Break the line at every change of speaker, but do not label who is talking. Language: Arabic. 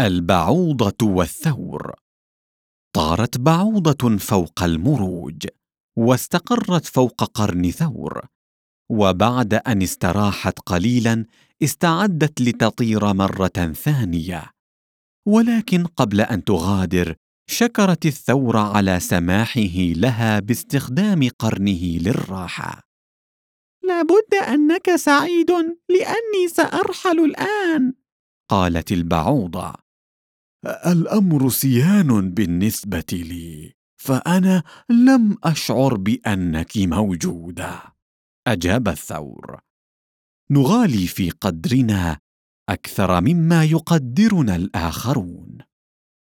البعوضة والثور. طارت بعوضة فوق المروج واستقرت فوق قرن ثور. وبعد أن استراحت قليلا استعدت لتطير مرة ثانية. ولكن قبل أن تغادر شكرت الثور على سماحه لها باستخدام قرنه للراحة.
لابد أنك سعيد لأني سأرحل الآن!
قالت البعوضة. الأمر سيان بالنسبة لي فأنا لم أشعر بأنك موجودة. أجاب الثور. نغالي في قدرنا أكثر مما يقدرنا الآخرون.